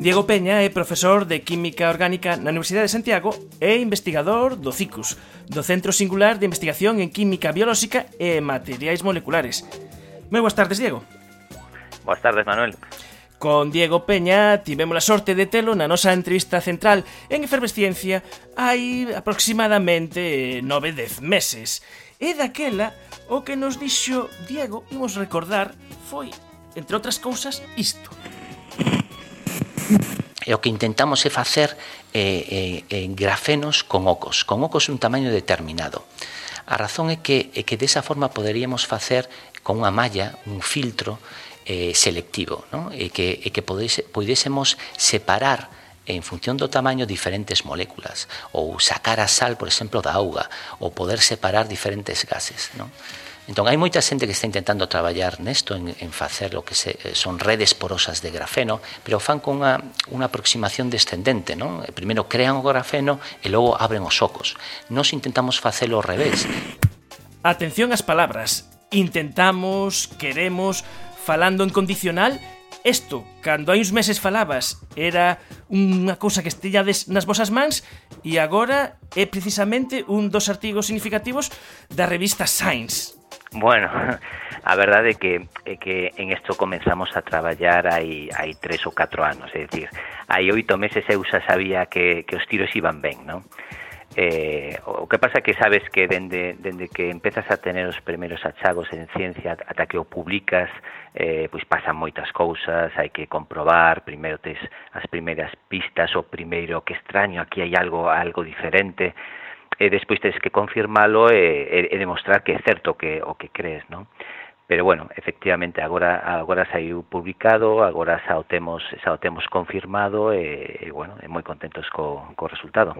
Diego Peña é profesor de Química Orgánica na Universidade de Santiago e investigador do CICUS, do Centro Singular de Investigación en Química Biolóxica e Materiais Moleculares. Moi boas tardes, Diego. Boas tardes, Manuel. Con Diego Peña tivemos a sorte de telo na nosa entrevista central en Efervesciencia hai aproximadamente 9-10 meses. E daquela, o que nos dixo Diego, imos recordar, foi, entre outras cousas, isto. E o que intentamos é facer eh, eh, grafenos con ocos, con ocos un tamaño determinado. A razón é que, é que desa forma poderíamos facer con unha malla, un filtro eh, selectivo, non? e que, e que podese, podésemos separar en función do tamaño diferentes moléculas ou sacar a sal, por exemplo, da auga ou poder separar diferentes gases. Non? Entón, hai moita xente que está intentando traballar nesto, en, en facer lo que se, eh, son redes porosas de grafeno, pero fan con unha, unha aproximación descendente, non? Eh, Primeiro crean o grafeno e logo abren os ocos. Nos intentamos facelo ao revés. Atención ás palabras. Intentamos, queremos, falando en condicional, Isto, cando hai uns meses falabas, era unha cousa que stellades nas vosas mans e agora é precisamente un dos artigos significativos da revista Science, Bueno, a verdade é que, é que en isto comenzamos a traballar hai, hai tres ou catro anos, é dicir, hai oito meses eu xa sabía que, que os tiros iban ben, non? Eh, o que pasa que sabes que dende, dende que empezas a tener os primeiros achagos en ciencia ata que o publicas eh, pois pasan moitas cousas, hai que comprobar, primeiro tes as primeiras pistas, o primeiro que extraño, aquí hai algo algo diferente, e despois tens que confirmalo e, e, e demostrar que é certo que o que crees, non? Pero bueno, efectivamente agora agora saiu publicado, agora xa o temos, xa o temos confirmado e, e bueno, e moi contentos co co resultado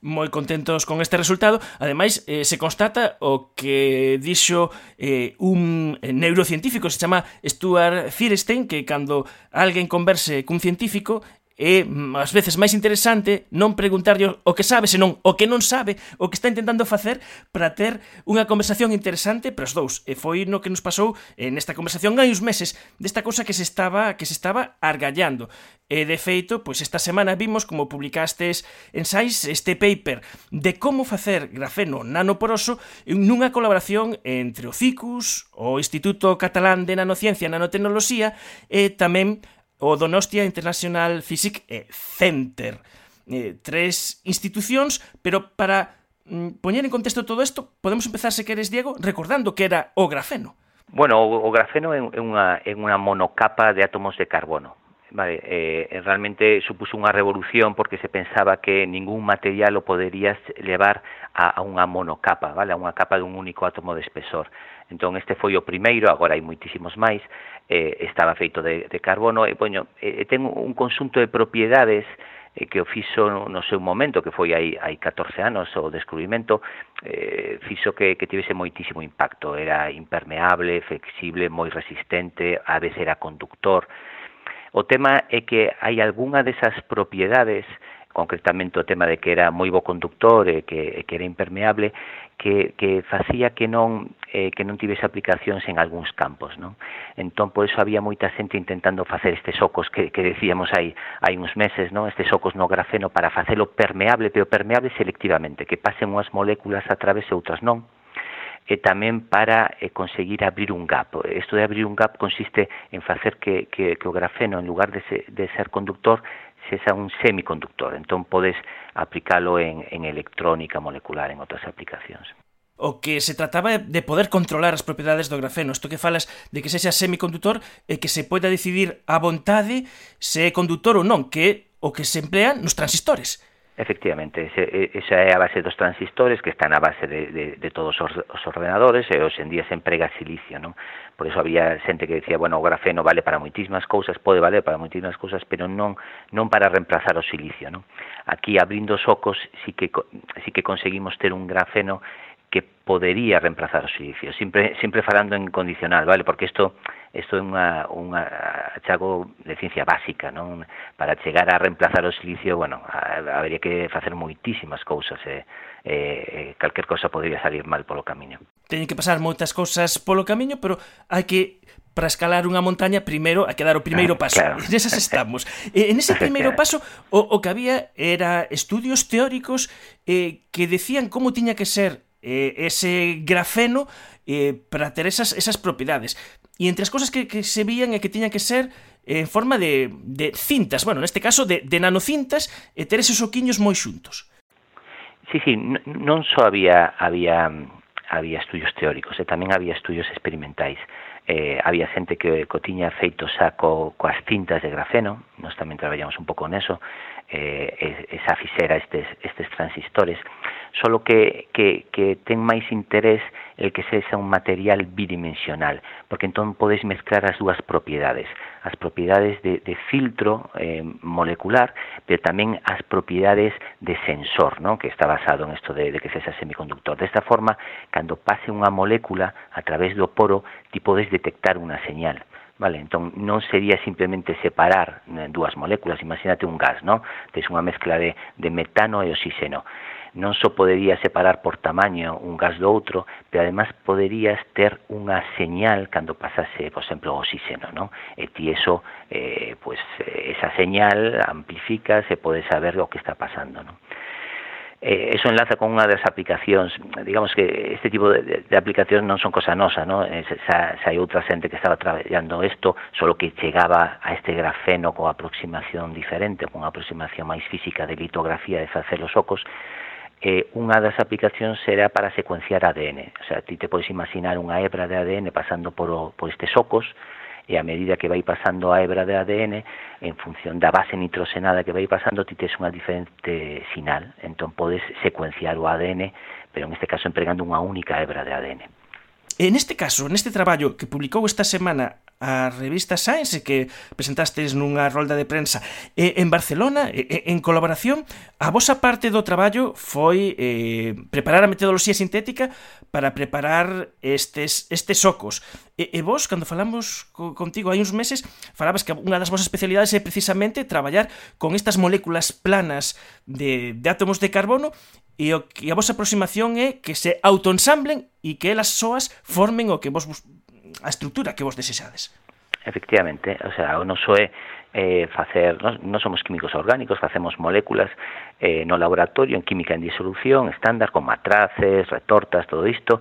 moi contentos con este resultado. Ademais, eh, se constata o que dixo eh, un neurocientífico, se chama Stuart Firestein, que cando alguén converse cun científico, é mm, ás veces máis interesante non preguntarlle o que sabe, senón o que non sabe, o que está intentando facer para ter unha conversación interesante para os dous. E foi no que nos pasou nesta conversación hai uns meses desta cousa que se estaba que se estaba argallando. E de feito, pois esta semana vimos como publicastes ensais este paper de como facer grafeno nanoporoso nunha colaboración entre o CICUS, o Instituto Catalán de Nanociencia e Nanotecnoloxía e tamén o Donostia International Physics Center. Eh, tres institucións, pero para mm, poñer en contexto todo isto, podemos empezar, se queres, Diego, recordando que era o grafeno. Bueno, o, o grafeno é unha, é unha monocapa de átomos de carbono. Vale, eh, realmente supuso unha revolución porque se pensaba que ningún material o poderías levar a, a unha monocapa, vale, a unha capa dun único átomo de espesor. Entón, este foi o primeiro, agora hai moitísimos máis, eh, estaba feito de, de carbono e poño eh, ten un consunto de propiedades eh, que o fixo no seu momento, que foi hai, hai 14 anos o descubrimento, eh, fixo que, que tivese moitísimo impacto. Era impermeable, flexible, moi resistente, a veces era conductor. O tema é que hai algunha desas propiedades concretamente o tema de que era moi bo conductor e que, que era impermeable, que, que facía que non, eh, que non tivese aplicacións en algúns campos. Non? Entón, por eso había moita xente intentando facer estes ocos que, que decíamos hai, hai uns meses, non? estes ocos no grafeno para facelo permeable, pero permeable selectivamente, que pasen unhas moléculas a través e outras non e eh, tamén para eh, conseguir abrir un gap. Isto de abrir un gap consiste en facer que, que, que o grafeno, en lugar de, se, de ser conductor, sexa un semiconductor, entón podes aplicalo en, en electrónica molecular, en outras aplicacións. O que se trataba de poder controlar as propiedades do grafeno, isto que falas de que sexa semiconductor e que se poida decidir a vontade se é conductor ou non, que é o que se emplea nos transistores. Efectivamente, esa é a base dos transistores que están a base de, de, de todos os ordenadores e hoxe en día se emprega silicio, non? Por eso había xente que decía, bueno, o grafeno vale para moitísimas cousas, pode valer para moitísimas cousas, pero non non para reemplazar o silicio, non? Aquí abrindo socos sí que sí que conseguimos ter un grafeno que podería reemplazar o silicio, sempre sempre falando en condicional, vale? Porque isto isto é unha, unha achago de ciencia básica, non? Para chegar a reemplazar o silicio, bueno, habería que facer moitísimas cousas e, eh, e calquer cosa podría salir mal polo camiño. Teñen que pasar moitas cousas polo camiño, pero hai que para escalar unha montaña primeiro hai que dar o primeiro ah, paso. Claro. Nesas estamos. en ese primeiro paso o, o que había era estudios teóricos eh, que decían como tiña que ser eh, ese grafeno eh, para ter esas, esas propiedades. E entre as cousas que, que se vían é que tiña que ser eh, en forma de, de cintas, bueno, neste caso de, de nanocintas, e eh, ter eses oquiños moi xuntos. Sí, sí, non só había, había, había estudios teóricos, e tamén había estudios experimentais. Eh, había xente que cotiña feito xa co, coas cintas de grafeno, nós tamén traballamos un pouco neso, eh, esa fixera estes, estes transistores, solo que, que, que interés el que sexa un material bidimensional, porque entón podes mezclar as dúas propiedades, as propiedades de, filtro eh, molecular, pero tamén as propiedades de sensor, ¿no? que está basado en isto de, que sexa semiconductor. Desta forma, cando pase unha molécula a través do poro, ti detectar unha señal. Vale, entón non sería simplemente separar eh, dúas moléculas, imagínate un gas, non? Tes unha mezcla de, de metano e oxígeno. Non só podería separar por tamaño un gas do outro, pero además poderías ter unha señal cando pasase, por exemplo, o oxígeno, non? E ti eso, eh, pues, eh, esa señal amplifica, se pode saber o que está pasando, non? Eh, eso enlaza con unha das aplicacións digamos que este tipo de, de aplicacións non son cosa nosa ¿no? Eh, xa, xa outra xente que estaba traballando isto solo que chegaba a este grafeno coa aproximación diferente con aproximación máis física de litografía de facer os ocos eh, unha das aplicacións será para secuenciar ADN. O sea, ti te podes imaginar unha hebra de ADN pasando por, o, por estes ocos, e a medida que vai pasando a hebra de ADN, en función da base nitrosenada que vai pasando, ti tes unha diferente sinal. Entón, podes secuenciar o ADN, pero en este caso empregando unha única hebra de ADN. En este caso, neste traballo que publicou esta semana a revista Science que presentastes nunha rolda de prensa e, en Barcelona, e, en colaboración, a vosa parte do traballo foi eh, preparar a metodoloxía sintética para preparar estes, estes socos. E, e vos, cando falamos co, contigo hai uns meses, falabas que unha das vosas especialidades é precisamente traballar con estas moléculas planas de, de átomos de carbono e, o, e a vosa aproximación é que se autoensamblen e que elas soas formen o que vos a estructura que vos desexades. Efectivamente, o sea, o noso é eh, facer, non no somos químicos orgánicos, facemos moléculas eh, no laboratorio en química en disolución estándar con matraces, retortas, todo isto,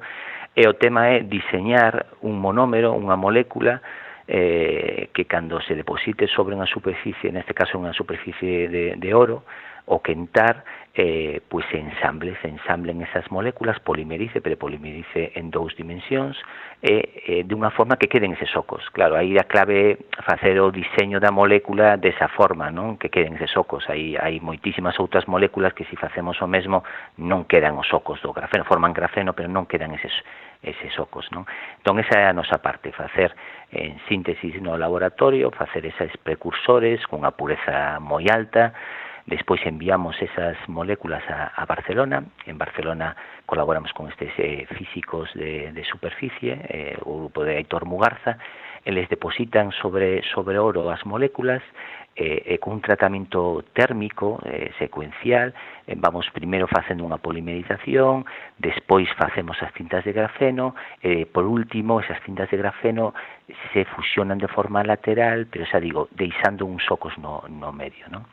e o tema é diseñar un monómero, unha molécula eh, que cando se deposite sobre unha superficie, neste caso unha superficie de, de oro, o quentar eh, pois ensamble, se ensamblen esas moléculas, polimerice, pero polimerice en dous dimensións, eh, eh, dunha forma que queden eses ocos. Claro, aí a clave é facer o diseño da molécula desa forma, non? Que queden eses ocos. Aí hai moitísimas outras moléculas que se si facemos o mesmo non quedan os ocos do grafeno, forman grafeno, pero non quedan eses eses ocos, non? Entón esa é a nosa parte, facer en síntesis no laboratorio, facer eses precursores cunha pureza moi alta, Despois enviamos esas moléculas a, a Barcelona. En Barcelona colaboramos con estes eh, físicos de, de superficie, eh, o grupo de Aitor Mugarza, eles depositan sobre, sobre oro as moléculas eh, e cun tratamento térmico eh, secuencial eh, vamos primeiro facendo unha polimerización despois facemos as cintas de grafeno eh, por último esas cintas de grafeno se fusionan de forma lateral pero xa digo, deixando uns socos no, no medio non?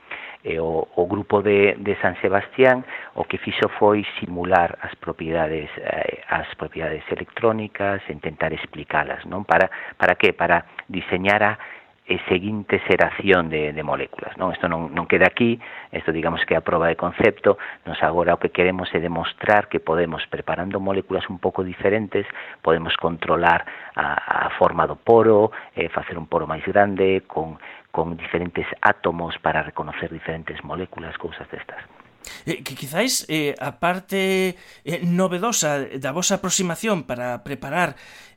E o, o grupo de, de San Sebastián o que fixo foi simular as propiedades eh, as propiedades electrónicas, intentar explicalas, non? Para para que? Para diseñar a e seguinte xeración de, de moléculas. Non? Isto non, non queda aquí, isto digamos que é a prova de concepto, nos agora o que queremos é demostrar que podemos, preparando moléculas un pouco diferentes, podemos controlar a, a forma do poro, eh, facer un poro máis grande, con, con diferentes átomos para reconocer diferentes moléculas, cousas destas. Eh, que quizáis eh, a parte eh, novedosa da vosa aproximación para preparar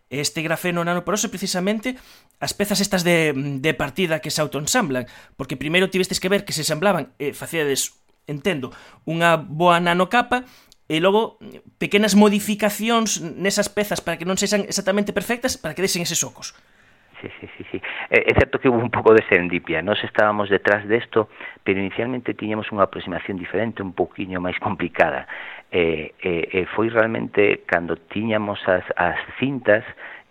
este grafeno nanoporoso precisamente as pezas estas de, de partida que se autoensamblan, porque primeiro tivestes que ver que se ensamblaban e eh, facíades, entendo, unha boa nanocapa e logo pequenas modificacións nesas pezas para que non sexan exactamente perfectas para que desen eses ocos. Sí, sí, sí, sí. Eh, é certo que hubo un pouco de serendipia. Nos estábamos detrás desto, pero inicialmente tiñamos unha aproximación diferente, un pouquiño máis complicada. E, e, e foi realmente cando tiñamos as, as cintas,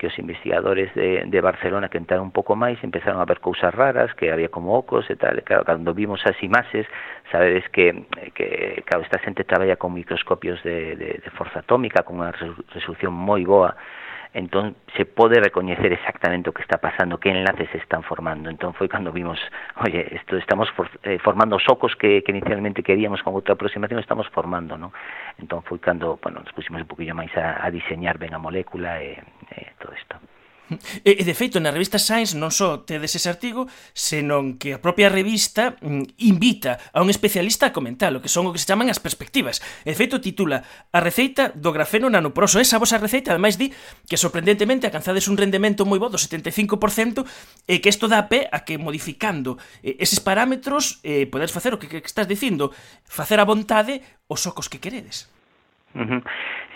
que os investigadores de, de Barcelona que entraron un pouco máis empezaron a ver cousas raras, que había como ocos e tal, e claro, cando vimos as imaxes, sabedes que, que claro, esta xente traballa con microscopios de, de, de forza atómica, con unha resolución moi boa, entón se pode recoñecer exactamente o que está pasando, que enlaces están formando. Entón foi cando vimos, oye, esto estamos for, eh, formando socos que, que inicialmente queríamos con outra aproximación, estamos formando, non? Entón foi cando, bueno, nos pusimos un poquillo máis a, a diseñar ben a molécula e, e todo isto. E, e de feito, na revista Science non só tedes ese artigo, senón que a propia revista mm, invita a un especialista a comentalo, que son o que se chaman as perspectivas. E de feito, titula A receita do grafeno nanoproso. Esa vosa receita, ademais, di que sorprendentemente alcanzades un rendemento moi bo do 75% e que isto dá pé a que modificando eses parámetros eh, podedes facer o que, que estás dicindo, facer a vontade os ocos que queredes. Uh -huh.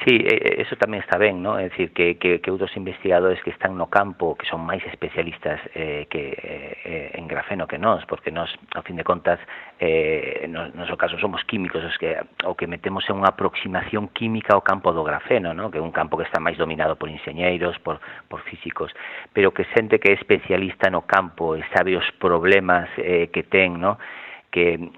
Sí, eso tamén está ben, ¿no? É dicir, que, que, que outros investigadores que están no campo, que son máis especialistas eh, que eh, eh en grafeno que nós, porque nós, ao fin de contas, eh, no, no noso caso somos químicos, os que, o que metemos é unha aproximación química ao campo do grafeno, ¿no? que é un campo que está máis dominado por enxeñeiros, por, por físicos, pero que xente que é especialista no campo e sabe os problemas eh, que ten, ¿no? que,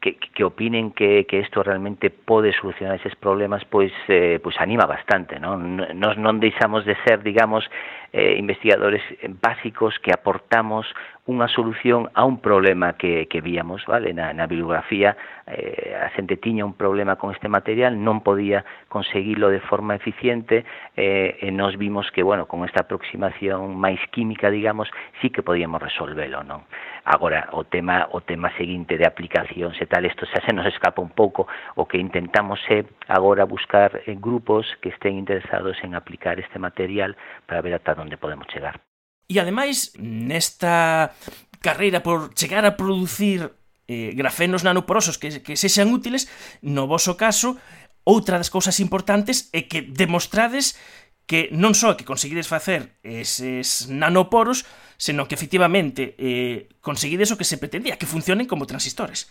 que, que opinen que, que isto realmente pode solucionar eses problemas, pois eh, pois anima bastante, non? Nos non deixamos de ser, digamos, eh, investigadores básicos que aportamos unha solución a un problema que, que víamos, vale? Na, na bibliografía eh, a xente tiña un problema con este material, non podía conseguilo de forma eficiente, eh, e nos vimos que, bueno, con esta aproximación máis química, digamos, sí que podíamos resolvelo, non? Agora, o tema o tema seguinte de aplicacións e tal, isto xa se nos escapa un pouco, o que intentamos é agora buscar eh, grupos que estén interesados en aplicar este material para ver ata onde podemos chegar. E ademais, nesta carreira por chegar a producir eh, grafenos nanoporosos que, que sexan útiles, no voso caso, outra das cousas importantes é que demostrades que non só que conseguides facer eses nanoporos, senón que efectivamente eh, conseguides que se pretendía, que funcionen como transistores.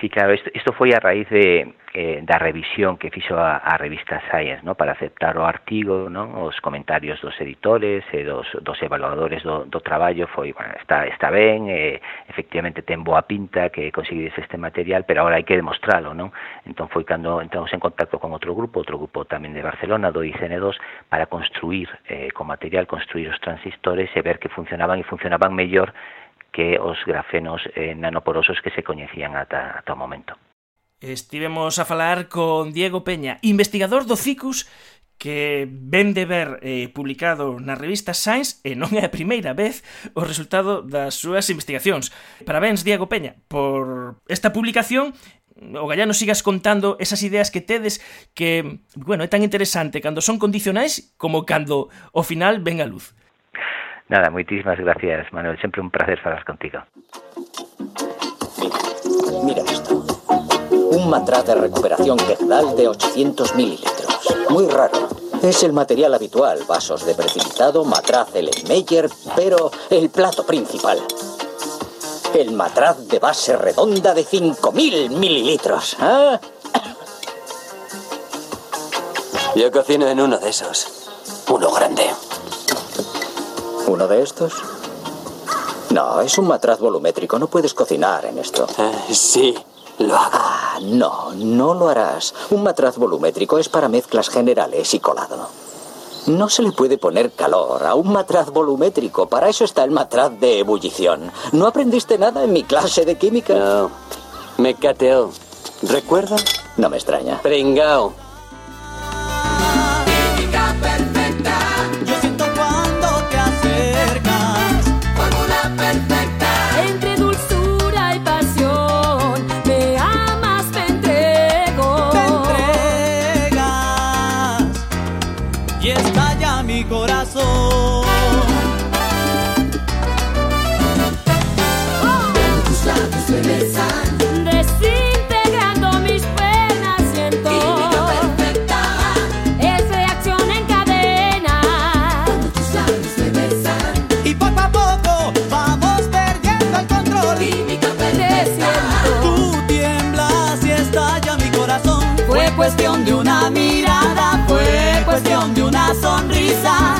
Sí, claro, isto, isto foi a raíz de, eh, da revisión que fixo a, a revista Science, no? para aceptar o artigo, non? os comentarios dos editores e dos, dos evaluadores do, do traballo, foi, bueno, está, está ben, eh, efectivamente ten boa pinta que conseguides este material, pero agora hai que demostralo, non? Entón foi cando entramos en contacto con outro grupo, outro grupo tamén de Barcelona, do ICN2, para construir eh, con material, construir os transistores e ver que funcionaban e funcionaban mellor que os grafenos eh, nanoporosos que se coñecían ata, ata o momento. Estivemos a falar con Diego Peña, investigador do CICUS que ven de ver eh, publicado na revista Science e non é a primeira vez o resultado das súas investigacións. Parabéns, Diego Peña, por esta publicación o gallano sigas contando esas ideas que tedes que, bueno, é tan interesante cando son condicionais como cando ao final ven a luz. Nada, muchísimas gracias, Manuel. Siempre un placer hablar contigo. Mira, mira esto. Un matraz de recuperación quejdal de 800 mililitros. Muy raro. Es el material habitual, vasos de precipitado, matraz Meyer, pero el plato principal. El matraz de base redonda de 5.000 mililitros. ¿Ah? Yo cocino en uno de esos. Uno grande. ¿Uno de estos? No, es un matraz volumétrico. No puedes cocinar en esto. Eh, sí, lo hago. Ah, no, no lo harás. Un matraz volumétrico es para mezclas generales y colado. No se le puede poner calor a un matraz volumétrico. Para eso está el matraz de ebullición. ¿No aprendiste nada en mi clase de química? No. Me cateó. ¿Recuerda? No me extraña. Pringao. cuestión de una mirada, fue cuestión de una sonrisa.